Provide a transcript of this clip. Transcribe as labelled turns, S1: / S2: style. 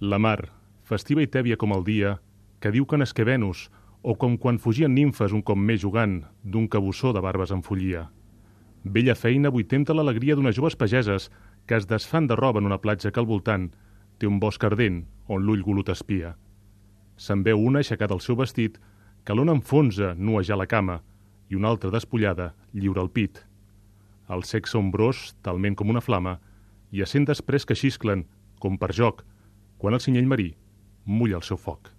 S1: La mar, festiva i tèbia com el dia, que diu que nasqué Venus, o com quan fugien nimfes un cop més jugant d'un cabussó de barbes en follia. Bella feina avui l'alegria d'unes joves pageses que es desfan de roba en una platja que al voltant té un bosc ardent on l'ull golut espia. Se'n veu una aixecada el seu vestit, que l'ona enfonsa nua ja la cama, i una altra despullada lliura el pit. El sexe ombrós, talment com una flama, i a cent després que xisclen, com per joc, quan el cinyell marí mulla el seu foc.